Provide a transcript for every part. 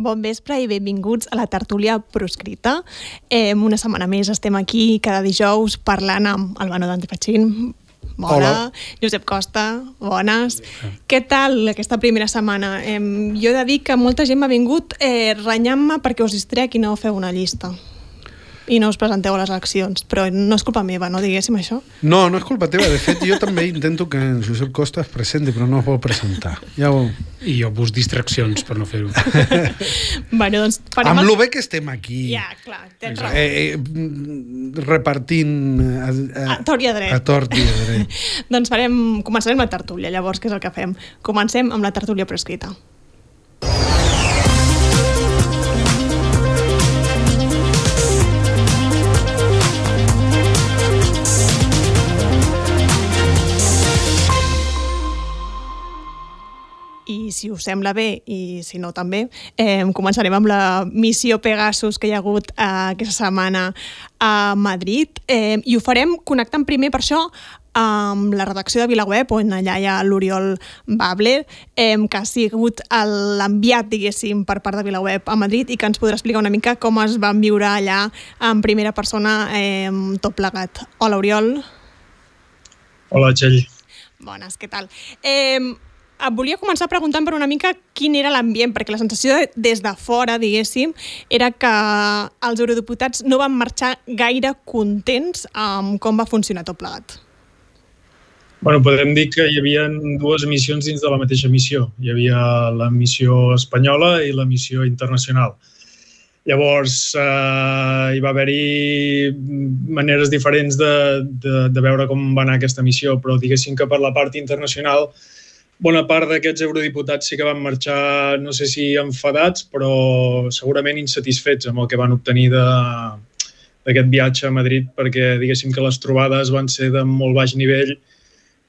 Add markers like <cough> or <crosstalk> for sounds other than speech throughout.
Bon vespre i benvinguts a la tertúlia proscrita. Eh, una setmana més estem aquí cada dijous parlant amb Albano Dante Pacín. Bona. Hola. Josep Costa, bones. Què tal aquesta primera setmana? Eh, jo he de dir que molta gent m'ha vingut eh, renyant-me perquè us distrec i no feu una llista i no us presenteu a les eleccions. Però no és culpa meva, no diguéssim això? No, no és culpa teva. De fet, jo també intento que en Josep Costa es presenti, però no es vol presentar. Ja ho... I jo bus distraccions per no fer-ho. <laughs> bueno, doncs farem... Amb el... lo bé que estem aquí. Ja, clar, tens raó. Eh, eh, repartint... A, a, a tort i a dret. A tort i a dret. <laughs> doncs farem, començarem la tertúlia, llavors, que és el que fem. Comencem amb la tertúlia prescrita. I si us sembla bé i si no també, eh, començarem amb la missió Pegasus que hi ha hagut eh, aquesta setmana a Madrid eh, i ho farem connectant primer per això amb la redacció de VilaWeb, on allà hi ha l'Oriol Babler, eh, que ha sigut l'enviat, diguéssim, per part de VilaWeb a Madrid i que ens podrà explicar una mica com es van viure allà en primera persona eh, tot plegat. Hola, Oriol. Hola, Txell. Bones, què tal? Eh, et volia començar preguntant per una mica quin era l'ambient, perquè la sensació de, des de fora, diguéssim, era que els eurodiputats no van marxar gaire contents amb com va funcionar tot plegat. Bueno, podem dir que hi havia dues missions dins de la mateixa missió. Hi havia la missió espanyola i la missió internacional. Llavors, eh, hi va haver-hi maneres diferents de, de, de veure com va anar aquesta missió, però diguéssim que per la part internacional bona part d'aquests eurodiputats sí que van marxar, no sé si enfadats, però segurament insatisfets amb el que van obtenir d'aquest viatge a Madrid, perquè diguéssim que les trobades van ser de molt baix nivell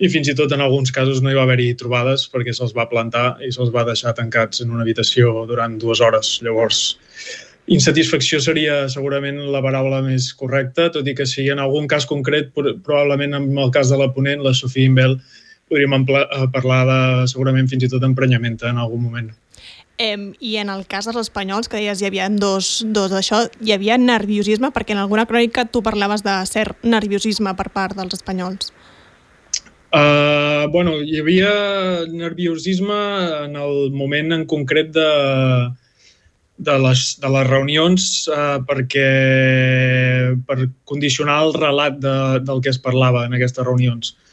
i fins i tot en alguns casos no hi va haver-hi trobades perquè se'ls va plantar i se'ls va deixar tancats en una habitació durant dues hores. Llavors, insatisfacció seria segurament la paraula més correcta, tot i que si en algun cas concret, probablement en el cas de la ponent, la Sofia Imbel, podríem eh, parlar de, segurament fins i tot emprenyament en algun moment. Eh, I en el cas dels espanyols, que deies hi havia dos, dos d'això, hi havia nerviosisme, perquè en alguna crònica tu parlaves de cert nerviosisme per part dels espanyols. Uh, bueno, hi havia nerviosisme en el moment en concret de, de les, de les reunions uh, perquè per condicionar el relat de, del que es parlava en aquestes reunions. Uh,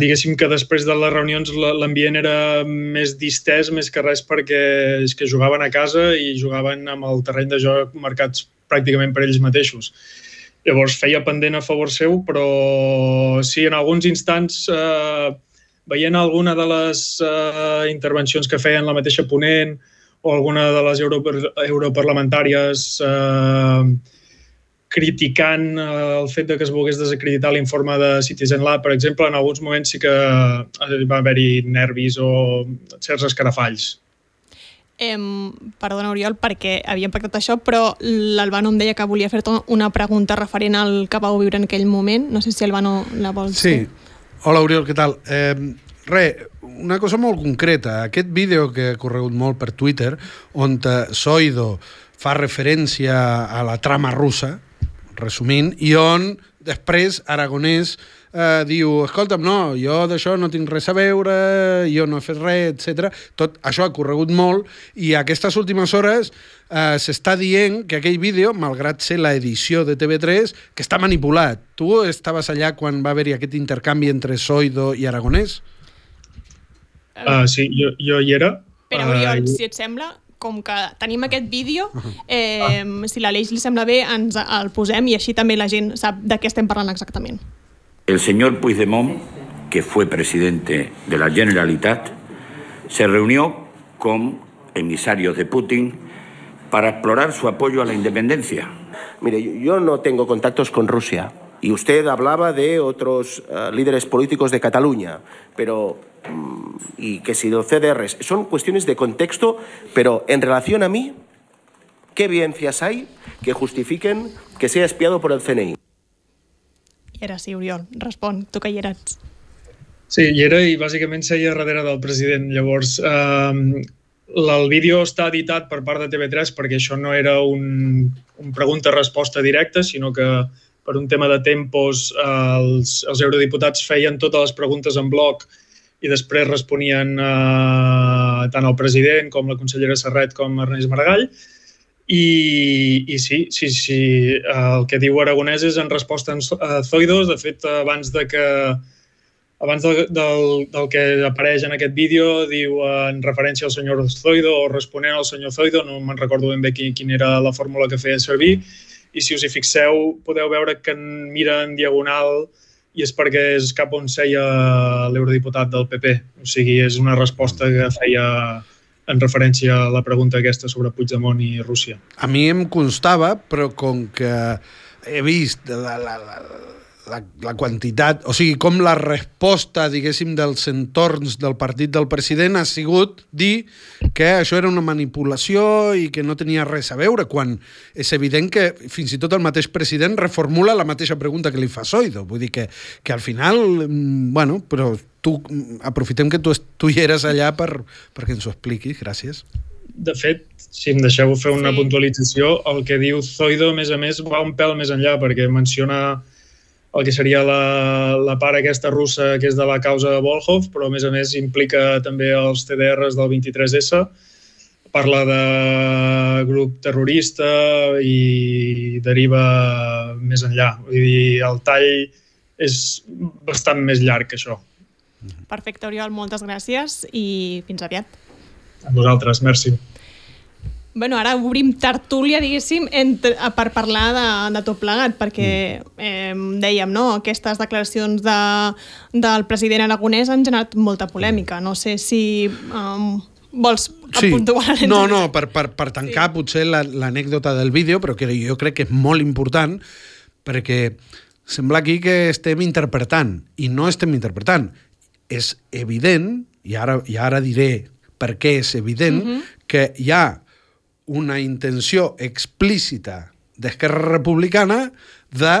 diguéssim que després de les reunions l'ambient era més distès, més que res perquè és que jugaven a casa i jugaven amb el terreny de joc marcats pràcticament per ells mateixos. Llavors feia pendent a favor seu, però sí, en alguns instants, eh, veient alguna de les eh, intervencions que feien la mateixa ponent o alguna de les europarlamentàries eh, criticant eh, el fet de que es volgués desacreditar l'informe de Citizen Lab, per exemple, en alguns moments sí que eh, va haver-hi nervis o certs escarafalls. Em, perdona, Oriol, perquè havíem pactat això, però l'Albano em deia que volia fer-te una pregunta referent al que vau viure en aquell moment. No sé si Albano la vols Sí. Hola, Oriol, què tal? Eh, re, una cosa molt concreta. Aquest vídeo que ha corregut molt per Twitter, on Soido fa referència a la trama russa, resumint, i on després Aragonès eh, diu, escolta'm, no, jo d'això no tinc res a veure, jo no he fet res, etc. Tot això ha corregut molt i aquestes últimes hores eh, s'està dient que aquell vídeo, malgrat ser l'edició de TV3, que està manipulat. Tu estaves allà quan va haver-hi aquest intercanvi entre Soido i Aragonès? Uh, sí, jo, jo hi era. Però, Oriol, uh, si et sembla, com que tenim aquest vídeo, eh, si l'Aleix li sembla bé, ens el posem i així també la gent sap de què estem parlant exactament. El señor Puigdemont, que fue presidente de la Generalitat, se reunió con emisarios de Putin para explorar su apoyo a la independencia. Mire, yo no tengo contactos con Rusia. Y usted hablaba de otros uh, líderes políticos de Cataluña, pero y que si los CDRs son cuestiones de contexto, pero en relación a mí, ¿qué evidencias hay que justifiquen que sea espiado por el CNI? I era sí, Oriol, respon, tu que hi eres. Sí, hi era i bàsicament seia darrere del president. Llavors, eh, el vídeo està editat per part de TV3 perquè això no era un, un pregunta-resposta directa, sinó que per un tema de tempos els, els eurodiputats feien totes les preguntes en bloc i després responien eh, tant el president com la consellera Serret com Ernest Maragall. I, i sí, sí, sí, el que diu Aragonès és en resposta a Zoidos. De fet, abans de que abans del, del, del que apareix en aquest vídeo, diu en referència al senyor Zoido o responent al senyor Zoido, no me'n recordo ben bé quin era la fórmula que feia servir, i si us hi fixeu podeu veure que mira en diagonal i és perquè és cap on seia l'eurodiputat del PP. O sigui, és una resposta que feia en referència a la pregunta aquesta sobre Puigdemont i Rússia. A mi em constava, però com que he vist la, la, la, la, la quantitat, o sigui, com la resposta, diguéssim, dels entorns del partit del president ha sigut dir que això era una manipulació i que no tenia res a veure, quan és evident que fins i tot el mateix president reformula la mateixa pregunta que li fa Soido. Vull dir que, que al final, mm, bueno, però tu, mm, aprofitem que tu, tu hi eres allà per, perquè ens ho expliquis, gràcies. De fet, si em deixeu fer una sí. puntualització, el que diu Zoido, a més a més, va un pèl més enllà, perquè menciona el que seria la, la part aquesta russa que és de la causa de Volhov, però a més a més implica també els TDRs del 23S, parla de grup terrorista i deriva més enllà. Vull dir, el tall és bastant més llarg que això. Perfecte, Oriol, moltes gràcies i fins aviat. A vosaltres, merci. Bueno, ara obrim tertúlia, diguéssim, entre, per parlar de, de tot plegat, perquè mm. eh, dèiem, no?, aquestes declaracions de, del president aragonès han generat molta polèmica. No sé si um, vols sí. No, no, per, per, per tancar sí. potser l'anècdota del vídeo, però que jo crec que és molt important, perquè sembla aquí que estem interpretant, i no estem interpretant. És evident, i ara, i ara diré per què és evident, mm -hmm. que hi ha una intenció explícita d'Esquerra Republicana de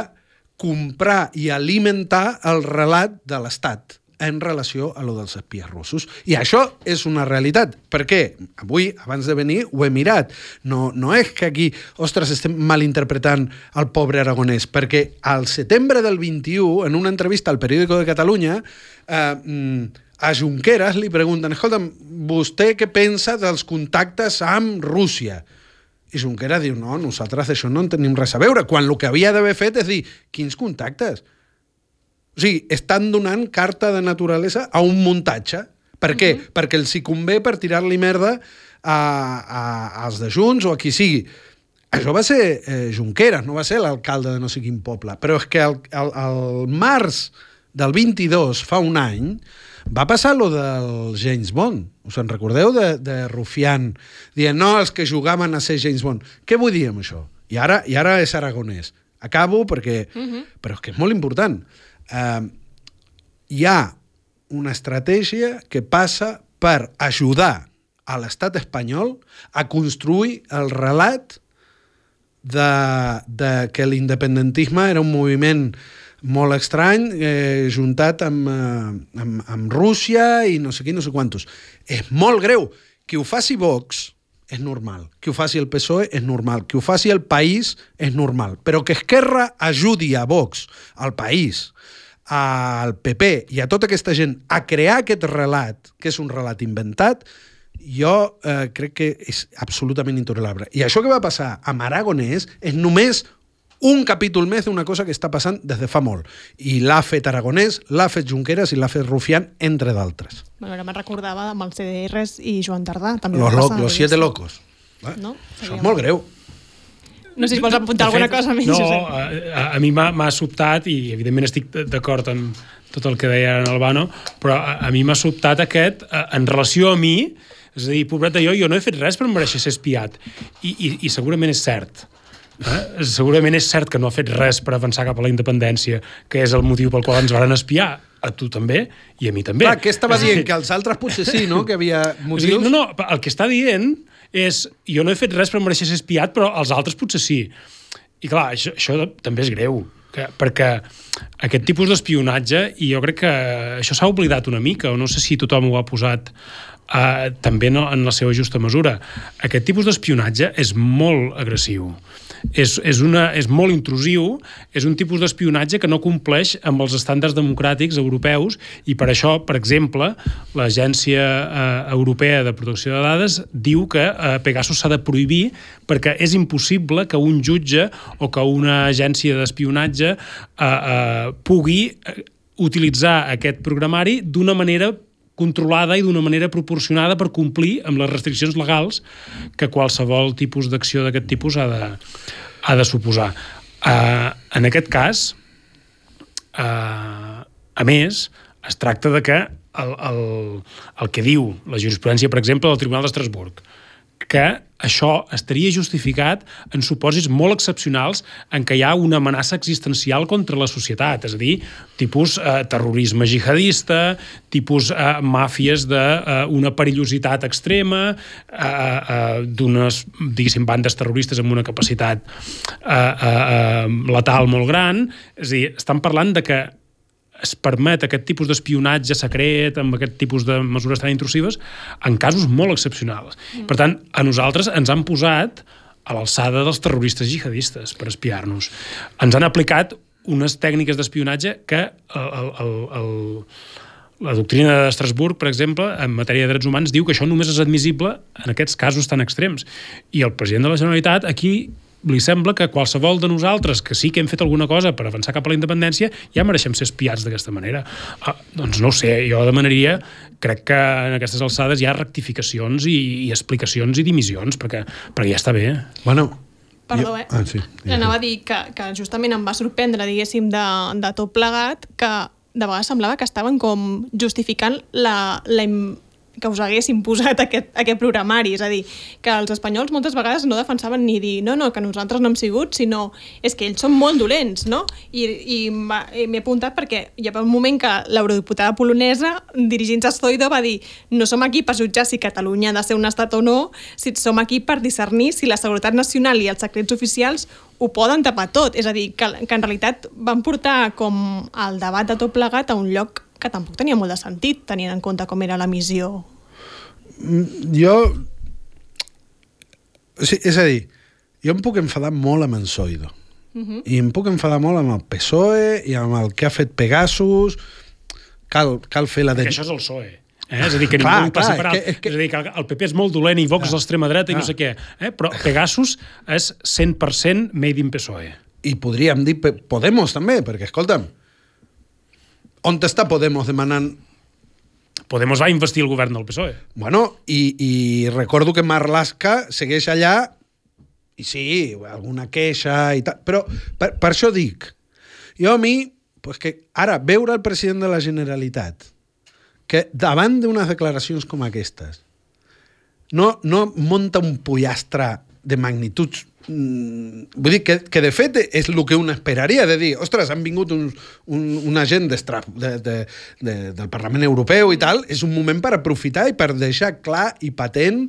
comprar i alimentar el relat de l'Estat en relació a lo dels espies russos. I això és una realitat. Per què? Avui, abans de venir, ho he mirat. No, no és que aquí, ostres, estem malinterpretant el pobre aragonès, perquè al setembre del 21, en una entrevista al Periódico de Catalunya, eh, mm, a Junqueras li pregunten, escolta'm, vostè què pensa dels contactes amb Rússia? I Junqueras diu, no, nosaltres d'això no en tenim res a veure, quan el que havia d'haver fet és dir, quins contactes? O sigui, estan donant carta de naturalesa a un muntatge. Per què? Uh -huh. Perquè els hi convé per tirar-li merda a, a, als de Junts o a qui sigui. Això va ser eh, Junqueras, no va ser l'alcalde de no sé quin poble. Però és que el, el, el març del 22, fa un any, va passar lo del James Bond. Us en recordeu de, de Rufián? Dient, no, els que jugaven a ser James Bond. Què vull dir amb això? I ara, i ara és aragonès. Acabo perquè... Uh mhm. -huh. Però és que és molt important. Uh, hi ha una estratègia que passa per ajudar a l'estat espanyol a construir el relat de, de que l'independentisme era un moviment molt estrany, eh, juntat amb, eh, amb, amb Rússia i no sé qui, no sé quantos. És molt greu. Que ho faci Vox és normal. Que ho faci el PSOE és normal. Que ho faci el País és normal. Però que Esquerra ajudi a Vox, al País, al PP i a tota aquesta gent a crear aquest relat, que és un relat inventat, jo eh, crec que és absolutament intolerable. I això que va passar amb Aragonès és només un capítol més d'una cosa que està passant des de fa molt. I l'ha fet Aragonès, l'ha fet Junqueras i l'ha fet Rufián, entre d'altres. Bueno, ara me'n recordava amb els CDRs i Joan Tardà. També los, lo, los siete locos. Eh? No? Això és molt greu. No sé si vols apuntar fet, alguna cosa més. No, a, a, a mi m'ha sobtat, i evidentment estic d'acord amb tot el que deia en Albano, però a, a mi m'ha sobtat aquest, a, en relació a mi, és a dir, pobreta jo, jo no he fet res per mereixer ser espiat. I, i, i segurament és cert Eh? Segurament és cert que no ha fet res per avançar cap a la independència, que és el motiu pel qual ens van espiar, a tu també i a mi també. Clar, què estava dient? Que els altres potser sí, no? Que havia <laughs> motius... No, no, el que està dient és jo no he fet res per mereixer ser espiat, però els altres potser sí. I clar, això, això també és greu, que, perquè aquest tipus d'espionatge, i jo crec que això s'ha oblidat una mica, o no sé si tothom ho ha posat eh, també no, en la seva justa mesura. Aquest tipus d'espionatge és molt agressiu és, és, una, és molt intrusiu, és un tipus d'espionatge que no compleix amb els estàndards democràtics europeus i per això, per exemple, l'Agència eh, Europea de Protecció de Dades diu que eh, Pegasus s'ha de prohibir perquè és impossible que un jutge o que una agència d'espionatge eh, eh, pugui eh, utilitzar aquest programari d'una manera controlada i d'una manera proporcionada per complir amb les restriccions legals que qualsevol tipus d'acció d'aquest tipus ha de, ha de suposar. Uh, en aquest cas, uh, a més, es tracta de que el, el, el que diu la jurisprudència, per exemple, del Tribunal d'Estrasburg, que això estaria justificat en supòsits molt excepcionals en què hi ha una amenaça existencial contra la societat, és a dir, tipus eh, terrorisme jihadista, tipus eh, màfies d'una eh, perillositat extrema, eh, eh, d'unes, diguéssim, bandes terroristes amb una capacitat eh, eh, eh, letal molt gran. És a dir, estan parlant de que es permet aquest tipus d'espionatge secret amb aquest tipus de mesures tan intrusives en casos molt excepcionals. Mm. Per tant, a nosaltres ens han posat a l'alçada dels terroristes jihadistes per espiar-nos. Ens han aplicat unes tècniques d'espionatge que el, el, el, la doctrina d'Estrasburg, per exemple, en matèria de drets humans, diu que això només és admissible en aquests casos tan extrems. I el president de la Generalitat aquí li sembla que qualsevol de nosaltres que sí que hem fet alguna cosa per avançar cap a la independència ja mereixem ser espiats d'aquesta manera. Ah, doncs no ho sé, jo demanaria, crec que en aquestes alçades hi ha rectificacions i, i explicacions i dimissions, perquè, perquè ja està bé. Bueno, Perdó, eh? Ah, sí. Anava a dir que, que justament em va sorprendre, diguéssim, de, de tot plegat, que de vegades semblava que estaven com justificant la, la, que us haguessin posat aquest, aquest programari. És a dir, que els espanyols moltes vegades no defensaven ni dir no, no, que nosaltres no hem sigut, sinó és que ells són molt dolents, no? I, i m'he apuntat perquè hi ha un moment que l'eurodiputada polonesa, dirigint-se a Zoido, va dir no som aquí per jutjar si Catalunya ha de ser un estat o no, si som aquí per discernir si la seguretat nacional i els secrets oficials ho poden tapar tot. És a dir, que, que en realitat van portar com el debat de tot plegat a un lloc que tampoc tenia molt de sentit, tenint en compte com era la missió. Mm, jo... Sí, és a dir, jo em puc enfadar molt amb en Soido. Uh -huh. I em puc enfadar molt amb el PSOE i amb el que ha fet Pegasus. Cal, cal fer la... De... això és el PSOE. Eh? És a dir, que clar, ningú passi per alt. És, que... és a dir, que el PP és molt dolent i Vox és l'extrema dreta i no sé què. Eh? Però Pegasus és 100% made in PSOE. I podríem dir Podemos també, perquè, escolta'm, on està Podemos demanant Podemos va investir el govern del PSOE. Bueno, i, i recordo que Marlaska segueix allà i sí, alguna queixa i tal, però per, per això dic, jo a mi, pues que ara, veure el president de la Generalitat que davant d'unes declaracions com aquestes no, no monta un pollastre de magnituds vull dir que, que de fet és el que un esperaria de dir, ostres, han vingut un, un, un agent de, de, de, del Parlament Europeu i tal, és un moment per aprofitar i per deixar clar i patent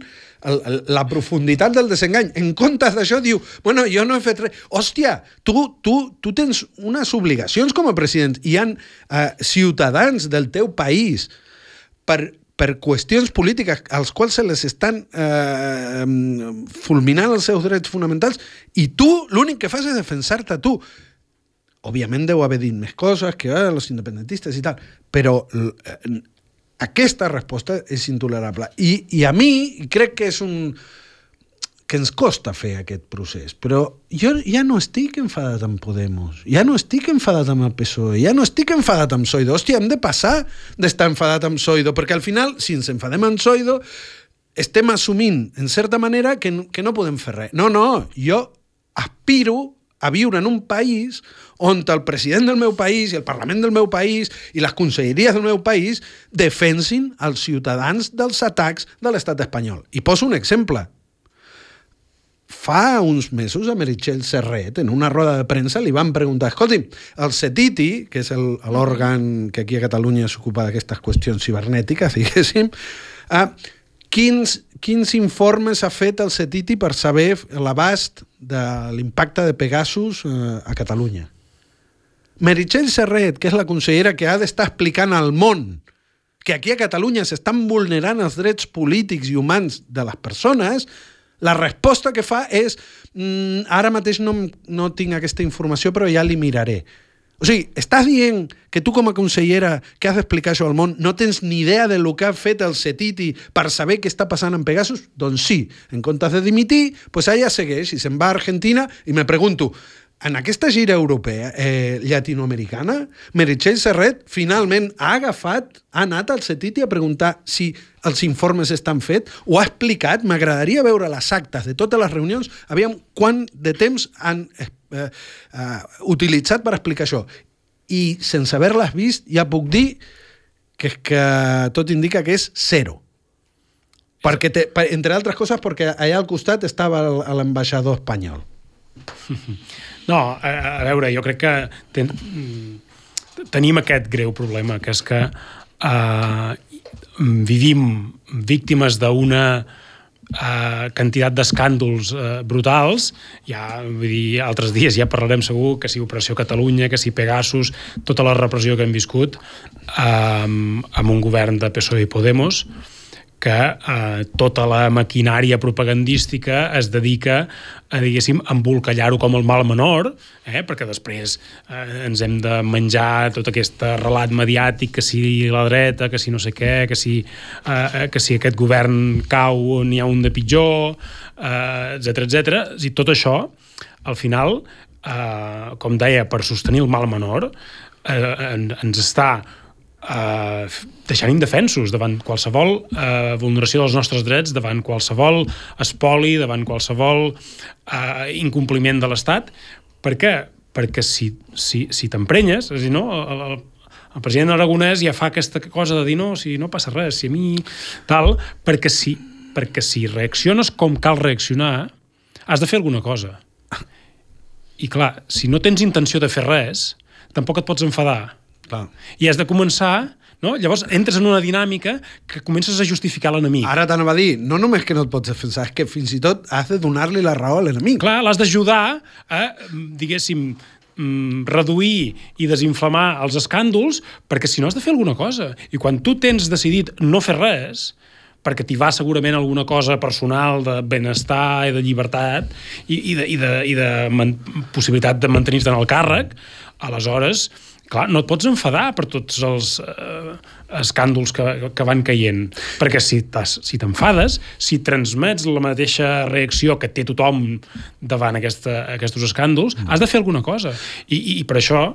el, el, la profunditat del desengany. En comptes d'això diu, bueno, jo no he fet res. Hòstia, tu, tu, tu tens unes obligacions com a president. Hi han eh, ciutadans del teu país per, per qüestions polítiques als quals se les estan eh, fulminant els seus drets fonamentals i tu l'únic que fas és defensar-te tu. Òbviament deu haver dit més coses que eh, els independentistes i tal, però eh, aquesta resposta és intolerable. I, I a mi crec que és un que ens costa fer aquest procés, però jo ja no estic enfadat amb Podemos, ja no estic enfadat amb el PSOE, ja no estic enfadat amb Soido. Hòstia, hem de passar d'estar enfadat amb Soido, perquè al final, si ens enfadem amb Soido, estem assumint, en certa manera, que, que no podem fer res. No, no, jo aspiro a viure en un país on el president del meu país i el Parlament del meu país i les conselleries del meu país defensin els ciutadans dels atacs de l'estat espanyol. I poso un exemple fa uns mesos a Meritxell Serret, en una roda de premsa, li van preguntar, escolti, el CETITI, que és l'òrgan que aquí a Catalunya s'ocupa d'aquestes qüestions cibernètiques, <laughs> diguéssim, eh, quins, quins informes ha fet el CETITI per saber l'abast de l'impacte de Pegasus eh, a Catalunya? Meritxell Serret, que és la consellera que ha d'estar explicant al món que aquí a Catalunya s'estan vulnerant els drets polítics i humans de les persones, la resposta que fa és mm, ara mateix no, no tinc aquesta informació, però ja li miraré. O sigui, estàs dient que tu com a consellera que has d'explicar això al món no tens ni idea de lo que ha fet el CETITI per saber què està passant amb Pegasus? Doncs sí, en comptes de dimitir, pues allà segueix i se'n va a Argentina i me pregunto, en aquesta gira europea eh, llatinoamericana, Meritxell Serret finalment ha agafat, ha anat al CETITI a preguntar si els informes estan fets, ho ha explicat, m'agradaria veure les actes de totes les reunions, aviam quant de temps han eh, eh, utilitzat per explicar això. I sense haver-les vist, ja puc dir que, que tot indica que és zero. Perquè, te, per, entre altres coses, perquè allà al costat estava l'ambaixador espanyol. <laughs> No, a, a veure, jo crec que ten, tenim aquest greu problema, que és que uh, vivim víctimes d'una uh, quantitat d'escàndols uh, brutals. Ja, vull dir, altres dies ja parlarem segur que si Operació Catalunya, que si Pegasus, tota la repressió que hem viscut uh, amb un govern de PSOE i Podemos, que eh, tota la maquinària propagandística es dedica a, diguéssim, embolcallar-ho com el mal menor, eh, perquè després eh, ens hem de menjar tot aquest relat mediàtic, que si la dreta, que si no sé què, que si, eh, que si aquest govern cau n'hi ha un de pitjor, etc eh, etc. I tot això, al final, eh, com deia, per sostenir el mal menor, eh, ens està eh, deixant indefensos davant qualsevol eh, vulneració dels nostres drets, davant qualsevol espoli, davant qualsevol eh, incompliment de l'Estat. Per què? Perquè si, si, si t'emprenyes, és a dir, no, el, el, el president aragonès ja fa aquesta cosa de dir no, si no passa res, si a mi... tal, perquè si, perquè si reacciones com cal reaccionar, has de fer alguna cosa. I clar, si no tens intenció de fer res, tampoc et pots enfadar Clar. I has de començar no? Llavors entres en una dinàmica que comences a justificar l'enemic. Ara t'anava a dir, no només que no et pots defensar, és que fins i tot has de donar-li la raó a l'enemic. Clar, l'has d'ajudar a, diguéssim, mm, reduir i desinflamar els escàndols, perquè si no has de fer alguna cosa. I quan tu tens decidit no fer res, perquè t'hi va segurament alguna cosa personal de benestar i de llibertat i, i de, i de, i de possibilitat de mantenir-te en el càrrec, aleshores clar, no et pots enfadar per tots els eh, escàndols que, que van caient, perquè si si t'enfades, si transmets la mateixa reacció que té tothom davant aquesta, aquests escàndols, mm. has de fer alguna cosa. I, i, i per això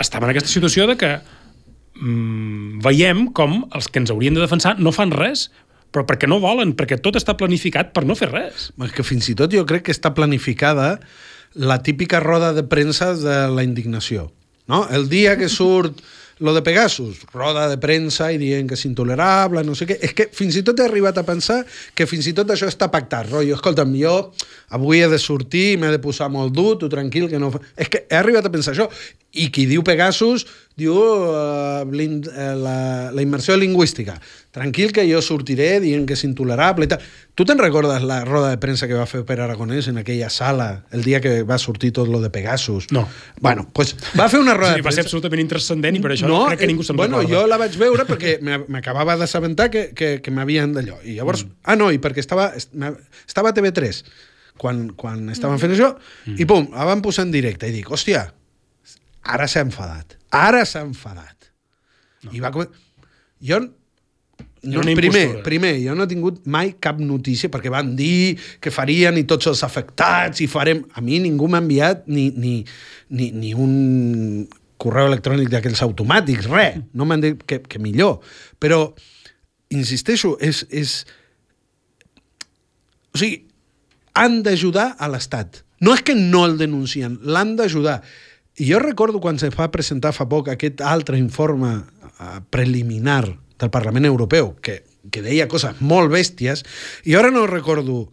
estem en aquesta situació de que mm, veiem com els que ens haurien de defensar no fan res, però perquè no volen, perquè tot està planificat per no fer res. Que fins i tot jo crec que està planificada la típica roda de premsa de la indignació no? El dia que surt lo de Pegasus, roda de premsa i dient que és intolerable, no sé què. És que fins i tot he arribat a pensar que fins i tot això està pactat. Rotllo, escolta'm, jo avui he de sortir, m'he de posar molt dur, tu tranquil, que no... És que he arribat a pensar això. I qui diu Pegasus diu uh, la, la immersió lingüística. Tranquil que jo sortiré dient que és intolerable i tal. Tu te'n recordes la roda de premsa que va fer Pere Aragonès en aquella sala el dia que va sortir tot lo de Pegasus? No. Bueno, pues va fer una roda sí, de premsa... Va ser absolutament intrascendent i per això no, crec que ningú se'n bueno, recorda. Jo la vaig veure perquè <laughs> m'acabava d'assabentar que, que, que m'havien d'allò. I llavors... Mm. Ah, no, i perquè estava, estava a TV3 quan, quan estaven fent això, mm. i pum, la van posar en directe, i dic, hòstia, ara s'ha enfadat. Ara s'ha enfadat. No. I va... Jo no, primer, primer, jo no he tingut mai cap notícia perquè van dir que farien i tots els afectats i farem... A mi ningú m'ha enviat ni, ni, ni, ni un correu electrònic d'aquells automàtics, res. No m'han dit que, que millor. Però, insisteixo, és, és... O sigui, han d'ajudar a l'Estat. No és que no el denuncien, l'han d'ajudar. I jo recordo quan se va presentar fa poc aquest altre informe preliminar del Parlament Europeu, que, que deia coses molt bèsties, i ara no recordo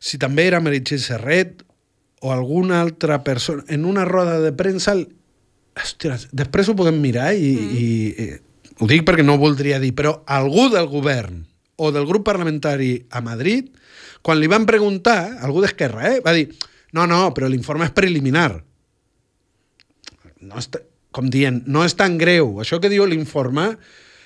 si també era Meritxell Serret o alguna altra persona, en una roda de premsa, ostres, després ho podem mirar i, mm. i, i ho dic perquè no ho voldria dir, però algú del govern o del grup parlamentari a Madrid, quan li van preguntar, algú d'Esquerra, eh, va dir, no, no, però l'informe és preliminar no és, com dient, no és tan greu. Això que diu l'informe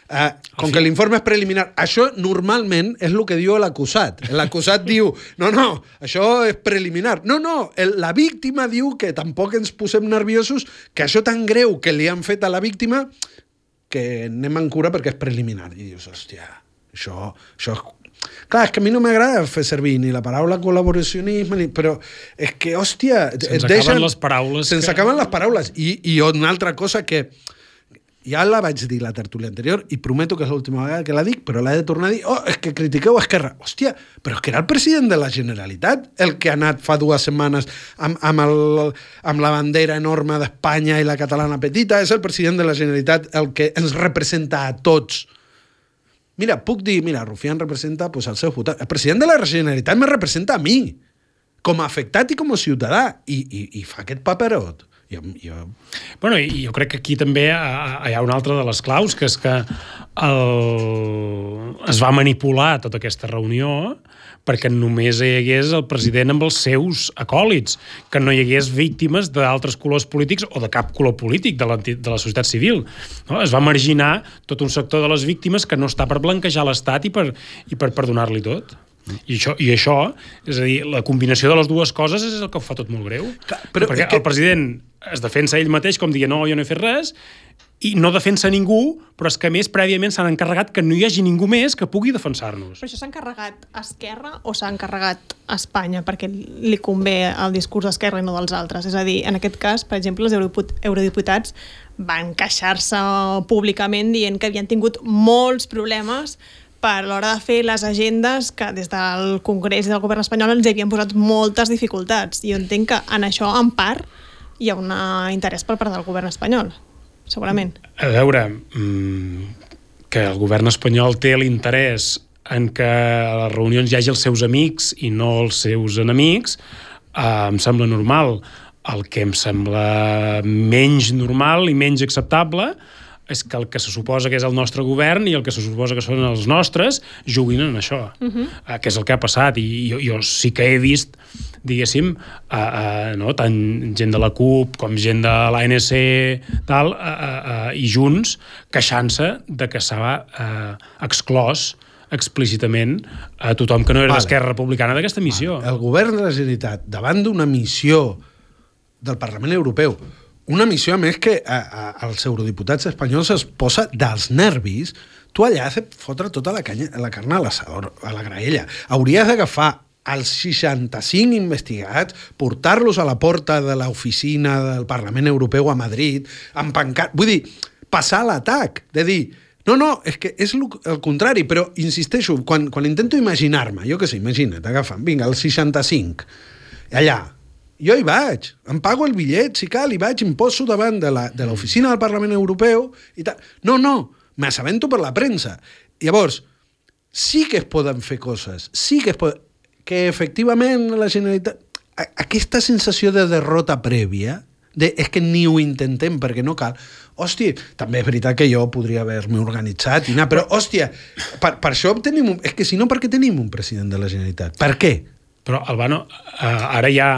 Uh, com que l'informe és preliminar, això normalment és el que diu l'acusat. L'acusat <laughs> diu, no, no, això és preliminar. No, no, el, la víctima diu que tampoc ens posem nerviosos, que això tan greu que li han fet a la víctima que anem en cura perquè és preliminar. I dius, hòstia, això, això és Clar, és que a mi no m'agrada fer servir ni la paraula col·laboracionisme, ni... però és que, hòstia... Se'ns acaben les paraules. Se'ns que... acaben les paraules. I, I una altra cosa que ja la vaig dir la tertúlia anterior i prometo que és l'última vegada que la dic, però l'he de tornar a dir. Oh, és que critiqueu Esquerra. Hòstia, però és que era el president de la Generalitat el que ha anat fa dues setmanes amb, amb, el, amb la bandera enorme d'Espanya i la catalana petita. És el president de la Generalitat el que ens representa a tots. Mira, puc dir, mira, Rufián representa pues, el seu votant. El president de la Generalitat me representa a mi, com a afectat i com a ciutadà, i, i, i fa aquest paperot. Jo, jo... Bueno, i jo crec que aquí també hi ha una altra de les claus, que és que el... es va manipular tota aquesta reunió perquè només hi hagués el president amb els seus acòlits, que no hi hagués víctimes d'altres colors polítics o de cap color polític de la, de la societat civil. No? Es va marginar tot un sector de les víctimes que no està per blanquejar l'Estat i per, i per perdonar-li tot. I això, I això, és a dir, la combinació de les dues coses és el que ho fa tot molt greu. Però, perquè que... el president es defensa ell mateix com dient no, jo no he fet res, i no defensa ningú, però és que més prèviament s'han encarregat que no hi hagi ningú més que pugui defensar-nos. Però això s'ha encarregat a Esquerra o s'ha encarregat a Espanya perquè li convé el discurs d'Esquerra i no dels altres? És a dir, en aquest cas, per exemple, els eurodiputats van queixar-se públicament dient que havien tingut molts problemes per l'hora de fer les agendes que des del Congrés i del govern espanyol ens havien posat moltes dificultats. Jo entenc que en això, en part, hi ha un interès per part del govern espanyol segurament. A veure, mmm, que el govern espanyol té l'interès en que a les reunions hi hagi els seus amics i no els seus enemics, eh, em sembla normal. El que em sembla menys normal i menys acceptable és que el que se suposa que és el nostre govern i el que se suposa que són els nostres juguin en això, uh -huh. uh, que és el que ha passat. I jo, jo sí que he vist diguéssim, uh, uh, no? tant gent de la CUP com gent de l'ANC tal, i Junts queixant-se de que s'ha exclòs explícitament a tothom que no era vale. d'Esquerra Republicana d'aquesta missió. Vale. El govern de la Generalitat, davant d'una missió del Parlament Europeu, una missió, a més, que a, a, als eurodiputats espanyols es posa dels nervis, tu allà has de fotre tota la, canya, la carn a a la graella. Hauries d'agafar als 65 investigats, portar-los a la porta de l'oficina del Parlament Europeu a Madrid, empancar... Vull dir, passar l'atac, de dir, no, no, és que és el contrari, però insisteixo, quan, quan intento imaginar-me, jo què sé, imagina't, agafen, vinga, el 65, allà, jo hi vaig, em pago el bitllet, si cal, i vaig, em poso davant de l'oficina de del Parlament Europeu i tal. No, no, m'assabento per la premsa. Llavors, sí que es poden fer coses, sí que es poden que efectivament la Generalitat... Aquesta sensació de derrota prèvia, de, és que ni ho intentem perquè no cal. Hòstia, també és veritat que jo podria haver-me organitzat i anar, però, hòstia, per, per això tenim un... És que si no, per què tenim un president de la Generalitat? Per què? Però, Albano, eh, ara ja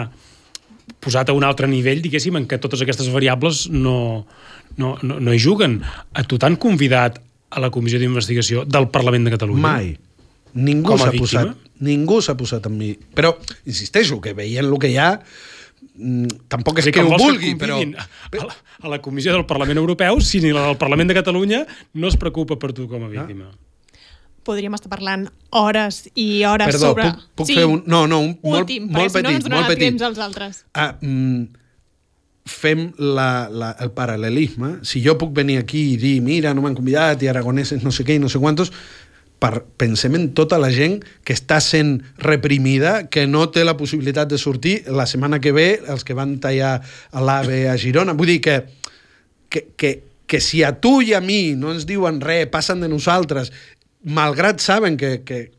posat a un altre nivell, diguéssim, en què totes aquestes variables no, no, no, no hi juguen. A tu t'han convidat a la comissió d'investigació del Parlament de Catalunya? Mai. Ningú s'ha posat, ningú s'ha posat amb mi. Però, insisteixo, que veient el que hi ha, mm, tampoc és sí, que ho vulgui, que però... A la, a la Comissió del Parlament Europeu, si ni la del Parlament de Catalunya no es preocupa per tu com a víctima. Ah podríem estar parlant hores i hores Perdó, sobre... puc, puc sí. fer un... No, no, un Últim, molt, molt petit. Si no, molt petit. temps als altres. Ah, mm, fem la, la, el paral·lelisme. Si jo puc venir aquí i dir, mira, no m'han convidat i aragoneses no sé què i no sé quantos, per, pensem en tota la gent que està sent reprimida, que no té la possibilitat de sortir la setmana que ve, els que van tallar l'AVE a Girona. Vull dir que, que, que, que si a tu i a mi no ens diuen res, passen de nosaltres, malgrat saben que, que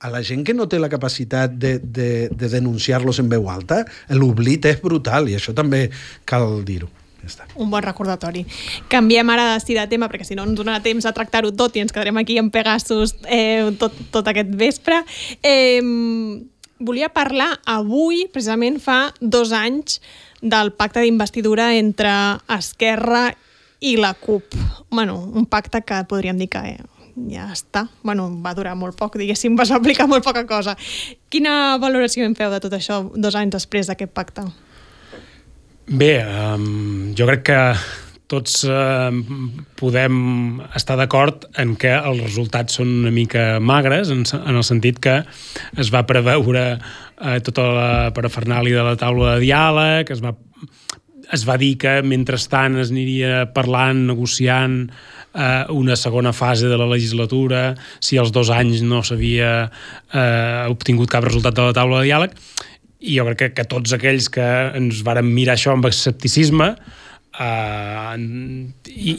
a la gent que no té la capacitat de, de, de denunciar-los en veu alta, l'oblit és brutal i això també cal dir-ho. Ja està. Un bon recordatori. Canviem ara sí de tema, perquè si no ens donarà temps a tractar-ho tot i ens quedarem aquí en Pegasus eh, tot, tot aquest vespre. Eh, volia parlar avui, precisament fa dos anys, del pacte d'investidura entre Esquerra i la CUP. Bueno, un pacte que podríem dir que eh, ja està. Bueno, va durar molt poc, diguéssim, va aplicar molt poca cosa. Quina valoració en feu de tot això dos anys després d'aquest pacte? Bé, um, jo crec que tots eh, podem estar d'acord en que els resultats són una mica magres, en, en el sentit que es va preveure eh, tota la parafernàlia de la taula de diàleg, es va, es va dir que mentrestant es aniria parlant, negociant eh, una segona fase de la legislatura, si els dos anys no s'havia eh, obtingut cap resultat de la taula de diàleg, i jo crec que, que tots aquells que ens varen mirar això amb escepticisme uh,